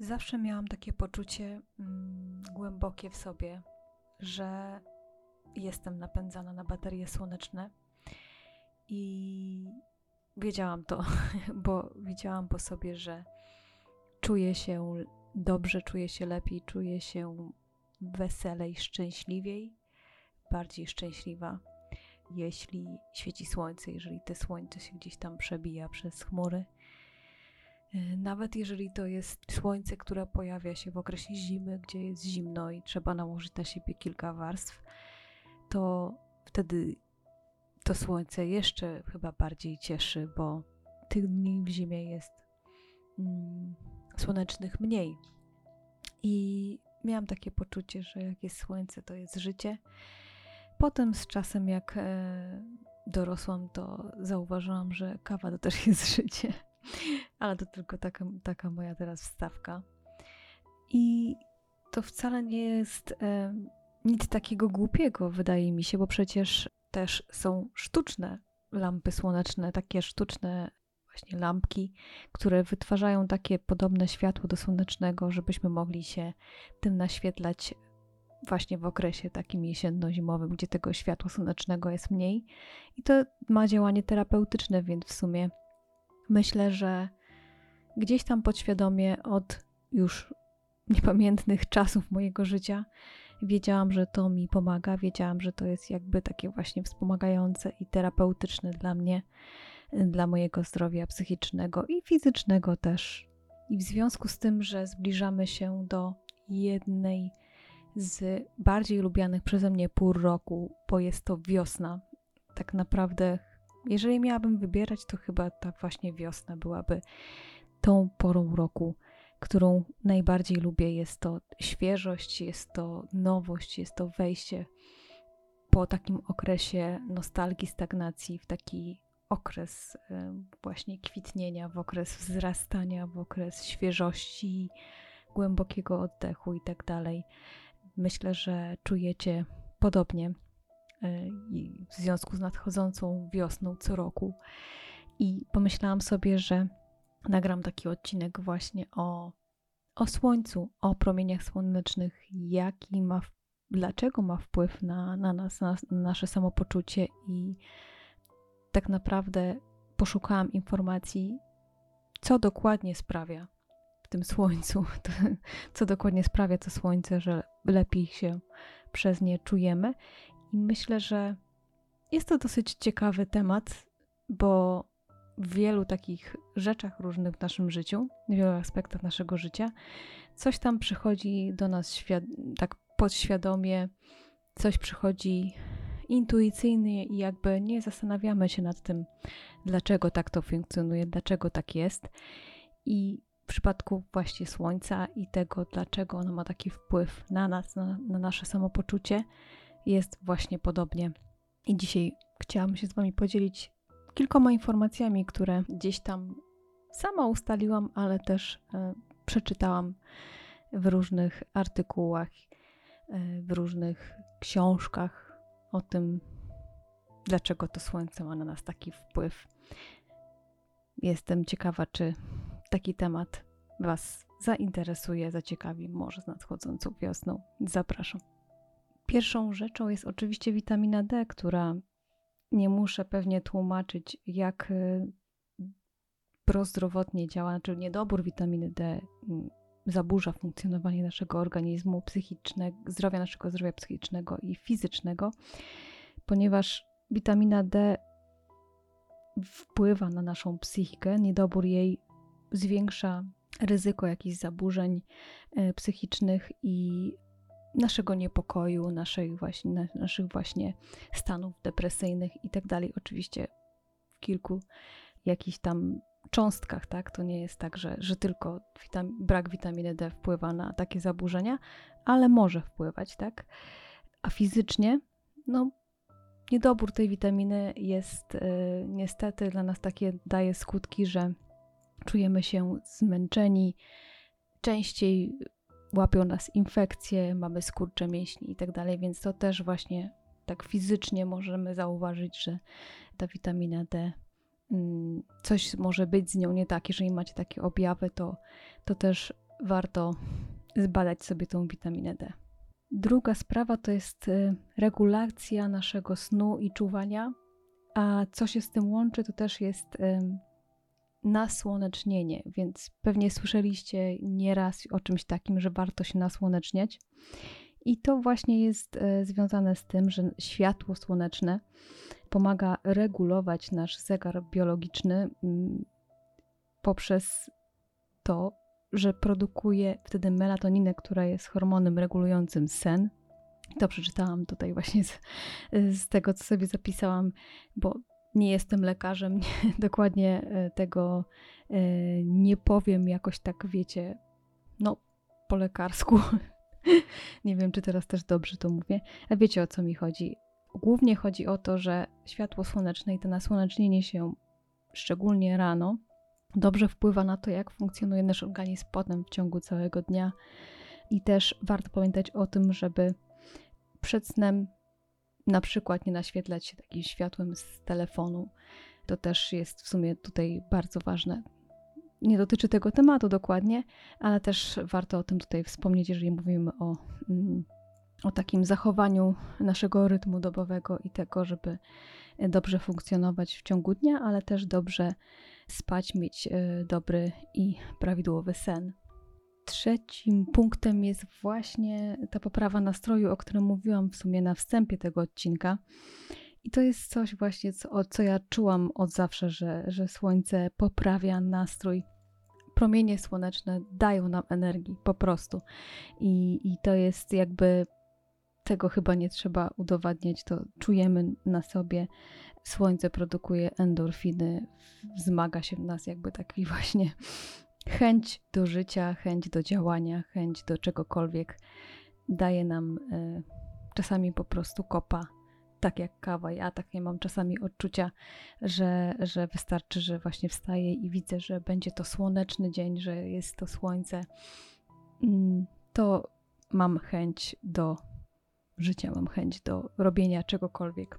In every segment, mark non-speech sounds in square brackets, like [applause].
Zawsze miałam takie poczucie mm, głębokie w sobie, że jestem napędzana na baterie słoneczne i wiedziałam to, [laughs] bo widziałam po sobie, że czuję się dobrze, czuję się lepiej, czuję się weselej, szczęśliwiej, bardziej szczęśliwa, jeśli świeci słońce, jeżeli te słońce się gdzieś tam przebija przez chmury. E, Nawet jeżeli to jest słońce, które pojawia się w okresie zimy, gdzie jest zimno i trzeba nałożyć na siebie kilka warstw, to wtedy to słońce jeszcze chyba bardziej cieszy, bo tych dni w zimie jest mm, słonecznych mniej. I miałam takie poczucie, że jak jest słońce, to jest życie. Potem z czasem, jak e, dorosłam, to zauważyłam, że kawa to też jest [laughs] życie. Ale to tylko taka, taka moja teraz wstawka. I to wcale nie jest e, nic takiego głupiego, wydaje mi się, bo przecież też są sztuczne lampy słoneczne, takie sztuczne właśnie lampki, które wytwarzają takie podobne światło do słonecznego, żebyśmy mogli się tym naświetlać właśnie w okresie takim jesienno-zimowym, gdzie tego światła słonecznego jest mniej. I to ma działanie terapeutyczne, więc w sumie myślę, że gdzieś tam podświadomie od już niepamiętnych czasów mojego życia wiedziałam, że to mi pomaga, wiedziałam, że to jest jakby takie właśnie wspomagające i terapeutyczne dla mnie, dla mojego zdrowia psychicznego i fizycznego też. I w związku z tym, że zbliżamy się do jednej z bardziej lubianych przeze mnie pór roku, bo jest to wiosna. Tak naprawdę, jeżeli miałabym wybierać, to chyba ta właśnie wiosna byłaby tą porą roku, którą najbardziej lubię. Jest to świeżość, jest to nowość, jest to wejście po takim okresie nostalgii, stagnacji, w taki okres y, właśnie kwitnienia, w okres wzrastania, w okres świeżości, głębokiego oddechu i tak dalej. Myślę, że czujecie podobnie i w związku z nadchodzącą wiosną co roku. I pomyślałam sobie, że nagram taki odcinek właśnie o, o słońcu, o promieniach słonecznych, jaki ma, dlaczego ma wpływ na, na nas, na, na nasze samopoczucie i tak naprawdę poszukałam informacji, co dokładnie sprawia w tym słońcu, [laughs] co dokładnie sprawia to słońce, że lepiej się przez nie czujemy. I myślę, że jest to dosyć ciekawy temat, bo wielu takich rzeczach różnych w naszym życiu, w wielu aspektach naszego życia, coś tam przychodzi do nas tak podświadomie, coś przychodzi intuicyjnie i jakby nie zastanawiamy się nad tym, dlaczego tak to funkcjonuje, dlaczego tak jest. I w przypadku właśnie słońca i tego, dlaczego ono ma taki wpływ na nas, na, na nasze samopoczucie, jest właśnie podobnie. I dzisiaj chciałam się z Wami podzielić kilkoma informacjami, które gdzieś tam sama ustaliłam, ale też e, przeczytałam w różnych artykułach, e, w różnych książkach o tym, dlaczego to słońce ma na nas taki wpływ. Jestem ciekawa, czy taki temat Was zainteresuje, zaciekawi, może z nadchodzącą wiosną. Zapraszam. Pierwszą rzeczą jest oczywiście witamina D, która nie muszę pewnie tłumaczyć, jak y, prozdrowotnie działa, czy niedobór witaminy D mm, zaburza funkcjonowanie naszego organizmu psychicznego, zdrowia naszego zdrowia psychicznego i fizycznego, ponieważ witamina D wpływa na naszą psychikę, niedobór jej zwiększa ryzyko jakichś zaburzeń y, psychicznych i naszego niepokoju, naszej właśnie, naszych właśnie stanów depresyjnych i tak dalej. Oczywiście w kilku jakichś tam cząstkach, tak? To nie jest tak, że, że tylko witam, brak witaminy D wpływa na takie zaburzenia, ale może wpływać, tak? A fizycznie, no, niedobór tej witaminy jest y, niestety dla nas takie, daje skutki, że czujemy się zmęczeni, częściej łapią nas infekcje, mamy skurcze mięśni i tak dalej, więc to też właśnie tak fizycznie możemy zauważyć, że ta witamina D, mm, coś może być z nią nie tak. Jeżeli macie takie objawy, to, to też warto zbadać sobie tą witaminę D. Druga sprawa to jest y, regulacja naszego snu i czuwania, a co się z tym łączy, to też jest nasłonecznienie, więc pewnie słyszeliście nieraz o czymś takim, że warto się nasłoneczniać. I to właśnie jest e, związane z tym, że światło słoneczne pomaga regulować nasz zegar biologiczny mm, poprzez to, że produkuje wtedy melatoninę, która jest hormonem regulującym sen. To przeczytałam tutaj właśnie z, z tego, co sobie zapisałam, bo nie jestem lekarzem, [laughs] nie, dokładnie e, tego e, nie powiem jakoś tak, wiecie, no po lekarsku. [laughs] nie wiem, czy teraz też dobrze to mówię, a wiecie o co mi chodzi. Głównie chodzi o to, że światło słoneczne i to nasłonecznienie się, szczególnie rano, dobrze wpływa na to, jak funkcjonuje nasz organizm potem w ciągu całego dnia. I też warto pamiętać o tym, żeby przed snem na przykład nie naświetlać się takim światłem z telefonu. To też jest w sumie tutaj bardzo ważne. Nie dotyczy tego tematu dokładnie, ale też warto o tym tutaj wspomnieć, jeżeli mówimy o, mm, o takim zachowaniu naszego rytmu dobowego i tego, żeby dobrze funkcjonować w ciągu dnia, ale też dobrze spać, mieć e, dobry i prawidłowy sen. Trzecim punktem jest właśnie ta poprawa nastroju, o którym mówiłam w sumie na wstępie tego odcinka. I to jest coś właśnie, co, co ja czułam od zawsze, że, że słońce poprawia nastrój. Promienie słoneczne dają nam energii, po prostu. I, I to jest jakby tego chyba nie trzeba udowadniać, to czujemy na sobie. Słońce produkuje endorfiny, wzmaga się w nas jakby taki [laughs] właśnie chęć do życia, chęć do działania, chęć do czegokolwiek daje nam y, czasami po prostu kopa, tak jak kawa. Ja takie mam czasami odczucia, że, że wystarczy, że właśnie wstaję i widzę, że będzie to słoneczny dzień, że jest to słońce. Mm, to mam chęć do życia, mam chęć do robienia czegokolwiek.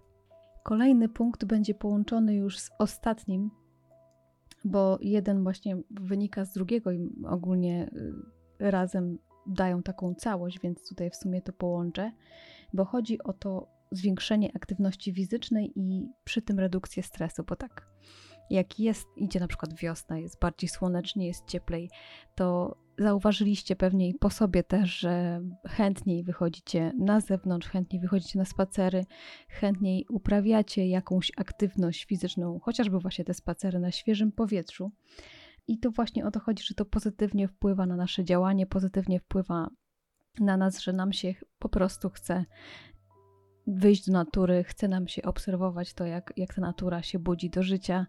Kolejny punkt będzie połączony już z ostatnim, bo jeden właśnie wynika z drugiego i ogólnie y, razem dają taką całość, więc tutaj w sumie to połączę, bo chodzi o to zwiększenie aktywności fizycznej i przy tym redukcję stresu, bo tak, jak jest, idzie na przykład wiosna, jest bardziej słonecznie, jest cieplej, to zauważyliście pewnie i po sobie też, że chętniej wychodzicie na zewnątrz, chętniej wychodzicie na spacery, chętniej uprawiacie jakąś aktywność fizyczną, chociażby właśnie te spacery na świeżym powietrzu. I to właśnie o to chodzi, że to pozytywnie wpływa na nasze działanie, pozytywnie wpływa na nas, że nam się po prostu chce wyjść do natury, chce nam się obserwować to, jak, jak ta natura się budzi do życia.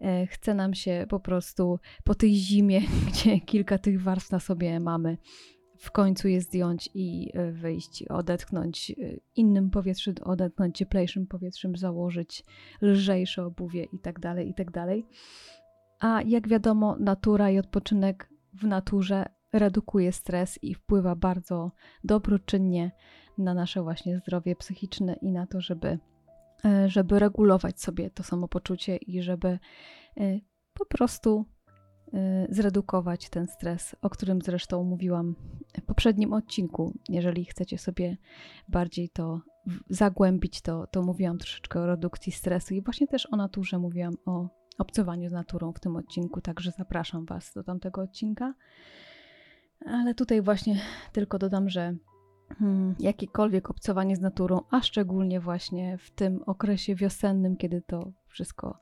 E, chce nam się po prostu po tej zimie, [laughs] gdzie kilka tych warstw na sobie mamy, w końcu je zdjąć i e, wyjść, odetchnąć e, innym powietrzem, odetchnąć cieplejszym powietrzem, założyć lżejsze obuwie itd., tak itd. Tak A jak wiadomo, natura i odpoczynek w naturze redukuje stres i wpływa bardzo dobroczynnie na nasze właśnie zdrowie psychiczne i na to, żeby, e, żeby regulować sobie to samopoczucie i żeby e, po prostu e, zredukować ten stres, o którym zresztą mówiłam w poprzednim odcinku. Jeżeli chcecie sobie bardziej to zagłębić, to, to mówiłam troszeczkę o redukcji stresu i właśnie też o naturze mówiłam o obcowaniu z naturą w tym odcinku, także zapraszam Was do tamtego odcinka. Ale tutaj właśnie tylko dodam, że jakiekolwiek obcowanie z naturą, a szczególnie właśnie w tym okresie wiosennym, kiedy to wszystko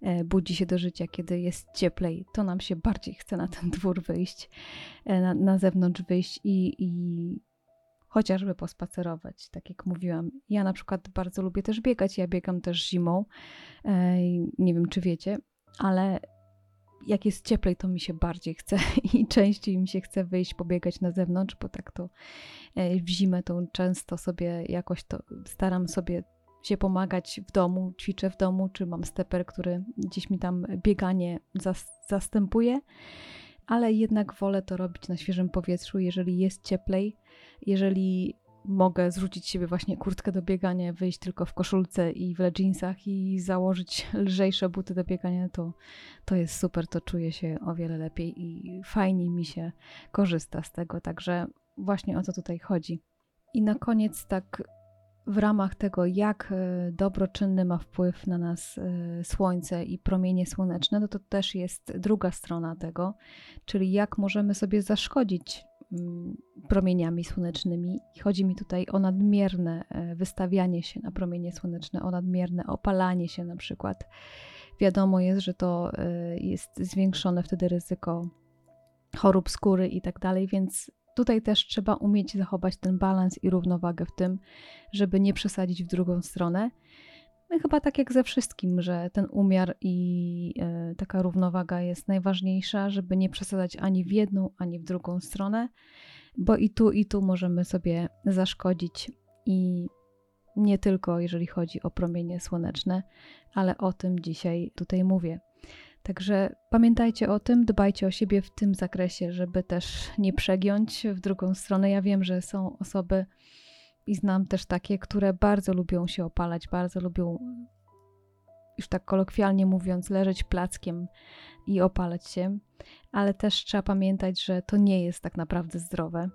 e, budzi się do życia, kiedy jest cieplej, to nam się bardziej chce na ten dwór wyjść, e, na, na zewnątrz wyjść i, i chociażby pospacerować, tak jak mówiłam. Ja na przykład bardzo lubię też biegać, ja biegam też zimą, e, nie wiem czy wiecie, ale jak jest cieplej, to mi się bardziej chce [laughs] i częściej mi się chce wyjść, pobiegać na zewnątrz, bo tak to e, w zimę to często sobie jakoś to staram sobie się pomagać w domu, ćwiczę w domu, czy mam steper, który gdzieś mi tam bieganie zas zastępuje, ale jednak wolę to robić na świeżym powietrzu, jeżeli jest cieplej, jeżeli mogę zrzucić siebie właśnie kurtkę do biegania, wyjść tylko w koszulce i w leginsach i założyć [laughs] lżejsze buty do biegania, to, to jest super, to czuję się o wiele lepiej i fajniej mi się korzysta z tego, także właśnie o to tutaj chodzi. I na koniec tak w ramach tego, jak e, dobroczynny ma wpływ na nas e, słońce i promienie słoneczne, no to też jest druga strona tego, czyli jak możemy sobie zaszkodzić mm, promieniami słonecznymi. Chodzi mi tutaj o nadmierne e, wystawianie się na promienie słoneczne, o nadmierne opalanie się na przykład. Wiadomo jest, że to jest zwiększone wtedy ryzyko chorób skóry i tak dalej, więc Tutaj też trzeba umieć zachować ten balans i równowagę w tym, żeby nie przesadzić w drugą stronę. No chyba tak jak ze wszystkim, że ten umiar i y, taka równowaga jest najważniejsza, żeby nie przesadzać ani w jedną, ani w drugą stronę, bo i tu, i tu możemy sobie zaszkodzić i nie tylko jeżeli chodzi o promienie słoneczne, ale o tym dzisiaj tutaj mówię. Także pamiętajcie o tym, dbajcie o siebie w tym zakresie, żeby też nie przegiąć w drugą stronę. Ja wiem, że są osoby i znam też takie, które bardzo lubią się opalać, bardzo lubią, już tak kolokwialnie mówiąc, leżeć plackiem i opalać się, ale też trzeba pamiętać, że to nie jest tak naprawdę zdrowe.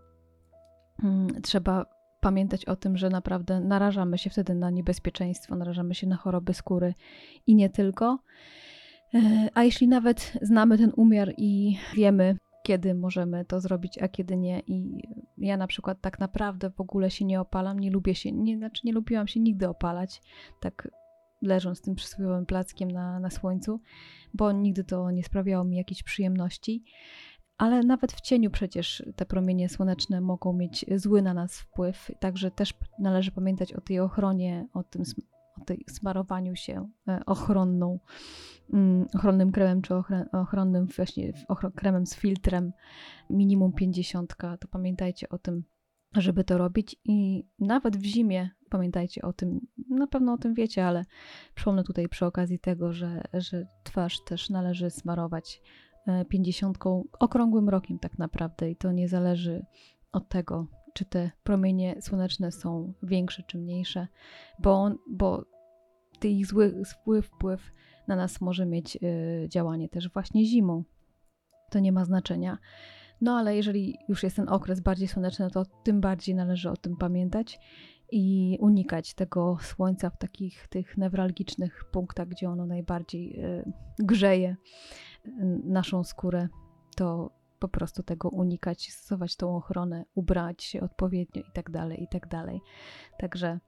Mm, trzeba pamiętać o tym, że naprawdę narażamy się wtedy na niebezpieczeństwo, narażamy się na choroby skóry i nie tylko. E, a jeśli nawet znamy ten umiar i wiemy, kiedy możemy to zrobić, a kiedy nie, i ja na przykład tak naprawdę w ogóle się nie opalam, nie lubię się, nie, znaczy nie lubiłam się nigdy opalać, tak leżąc tym przysłowiowym plackiem na, na słońcu, bo nigdy to nie sprawiało mi jakiejś przyjemności. Ale nawet w cieniu przecież te promienie słoneczne mogą mieć zły na nas wpływ, także też należy pamiętać o tej ochronie, o tym o tej smarowaniu się e, ochronną, mm, ochronnym kremem czy ochronnym właśnie kremem z filtrem minimum 50, to pamiętajcie o tym, żeby to robić i nawet w zimie pamiętajcie o tym, na pewno o tym wiecie, ale przypomnę tutaj przy okazji tego, że, że twarz też należy smarować 50 e, okrągłym rokiem tak naprawdę i to nie zależy od tego, czy te promienie słoneczne są większe czy mniejsze, bo, on, bo ich zły wpływ, wpływ na nas może mieć y, działanie też właśnie zimą. To nie ma znaczenia. No ale jeżeli już jest ten okres bardziej słoneczny, to tym bardziej należy o tym pamiętać i unikać tego słońca w takich tych newralgicznych punktach, gdzie ono najbardziej y, grzeje y, naszą skórę. To po prostu tego unikać, stosować tą ochronę, ubrać się odpowiednio i tak dalej, i tak dalej. Także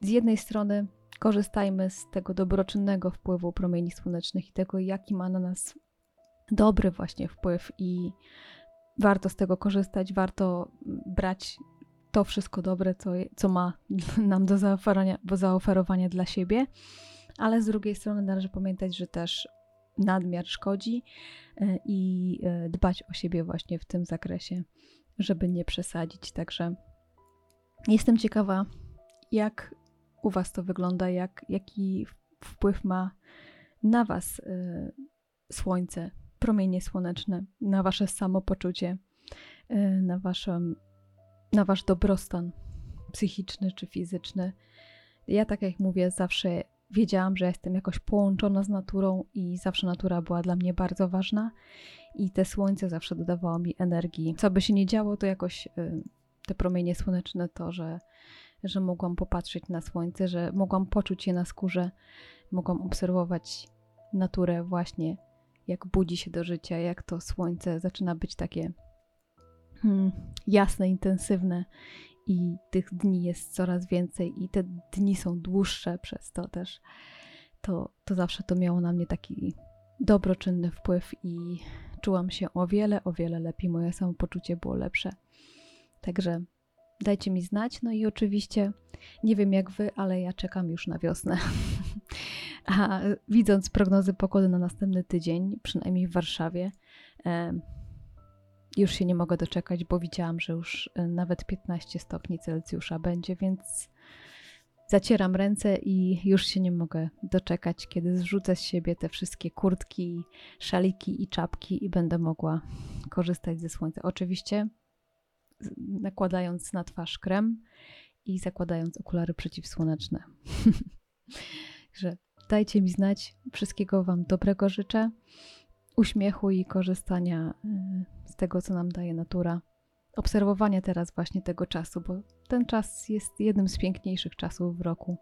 z jednej strony korzystajmy z tego dobroczynnego wpływu promieni słonecznych i tego, jaki ma na nas dobry właśnie wpływ i warto z tego korzystać, warto brać to wszystko dobre, co, co ma [laughs] nam do zaoferowania, do zaoferowania dla siebie, ale z drugiej strony należy pamiętać, że też nadmiar szkodzi e, i e, dbać o siebie właśnie w tym zakresie, żeby nie przesadzić. Także jestem ciekawa, jak u Was to wygląda, jak, jaki wpływ ma na Was y, słońce, promienie słoneczne, na Wasze samopoczucie, na, waszą, na Wasz dobrostan psychiczny czy fizyczny. Ja, tak jak mówię, zawsze wiedziałam, że jestem jakoś połączona z naturą i zawsze natura była dla mnie bardzo ważna i te słońce zawsze dodawało mi energii. Co by się nie działo, to jakoś y, te promienie słoneczne, to, że, że mogłam popatrzeć na słońce, że mogłam poczuć je na skórze, mogłam obserwować naturę właśnie, jak budzi się do życia, jak to słońce zaczyna być takie jasne, intensywne i tych dni jest coraz więcej i te dni są dłuższe przez to też, to, to zawsze to miało na mnie taki dobroczynny wpływ i czułam się o wiele, o wiele lepiej. Moje samopoczucie było lepsze. Także dajcie mi znać. No i oczywiście nie wiem jak wy, ale ja czekam już na wiosnę. [laughs] A widząc prognozy pogody na następny tydzień, przynajmniej w Warszawie, już się nie mogę doczekać, bo widziałam, że już e, nawet 15 stopni Celsjusza będzie, więc zacieram ręce i już się nie mogę doczekać, kiedy zrzucę z siebie te wszystkie kurtki, szaliki i czapki i będę mogła korzystać ze słońca. Oczywiście nakładając na twarz krem i zakładając okulary przeciwsłoneczne. [laughs] Że dajcie mi znać. Wszystkiego Wam dobrego życzę. Uśmiechu i korzystania y, z tego, co nam daje natura. Obserwowanie teraz właśnie tego czasu, bo ten czas jest jednym z piękniejszych czasów w roku,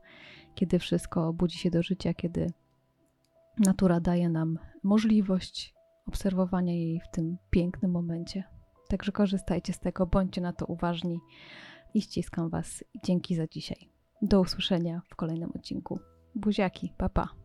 kiedy wszystko budzi się do życia, kiedy natura daje nam możliwość obserwowania jej w tym pięknym momencie. Także korzystajcie z tego, bądźcie na to uważni i ściskam Was. Dzięki za dzisiaj. Do usłyszenia w kolejnym odcinku. Buziaki, papa. Pa.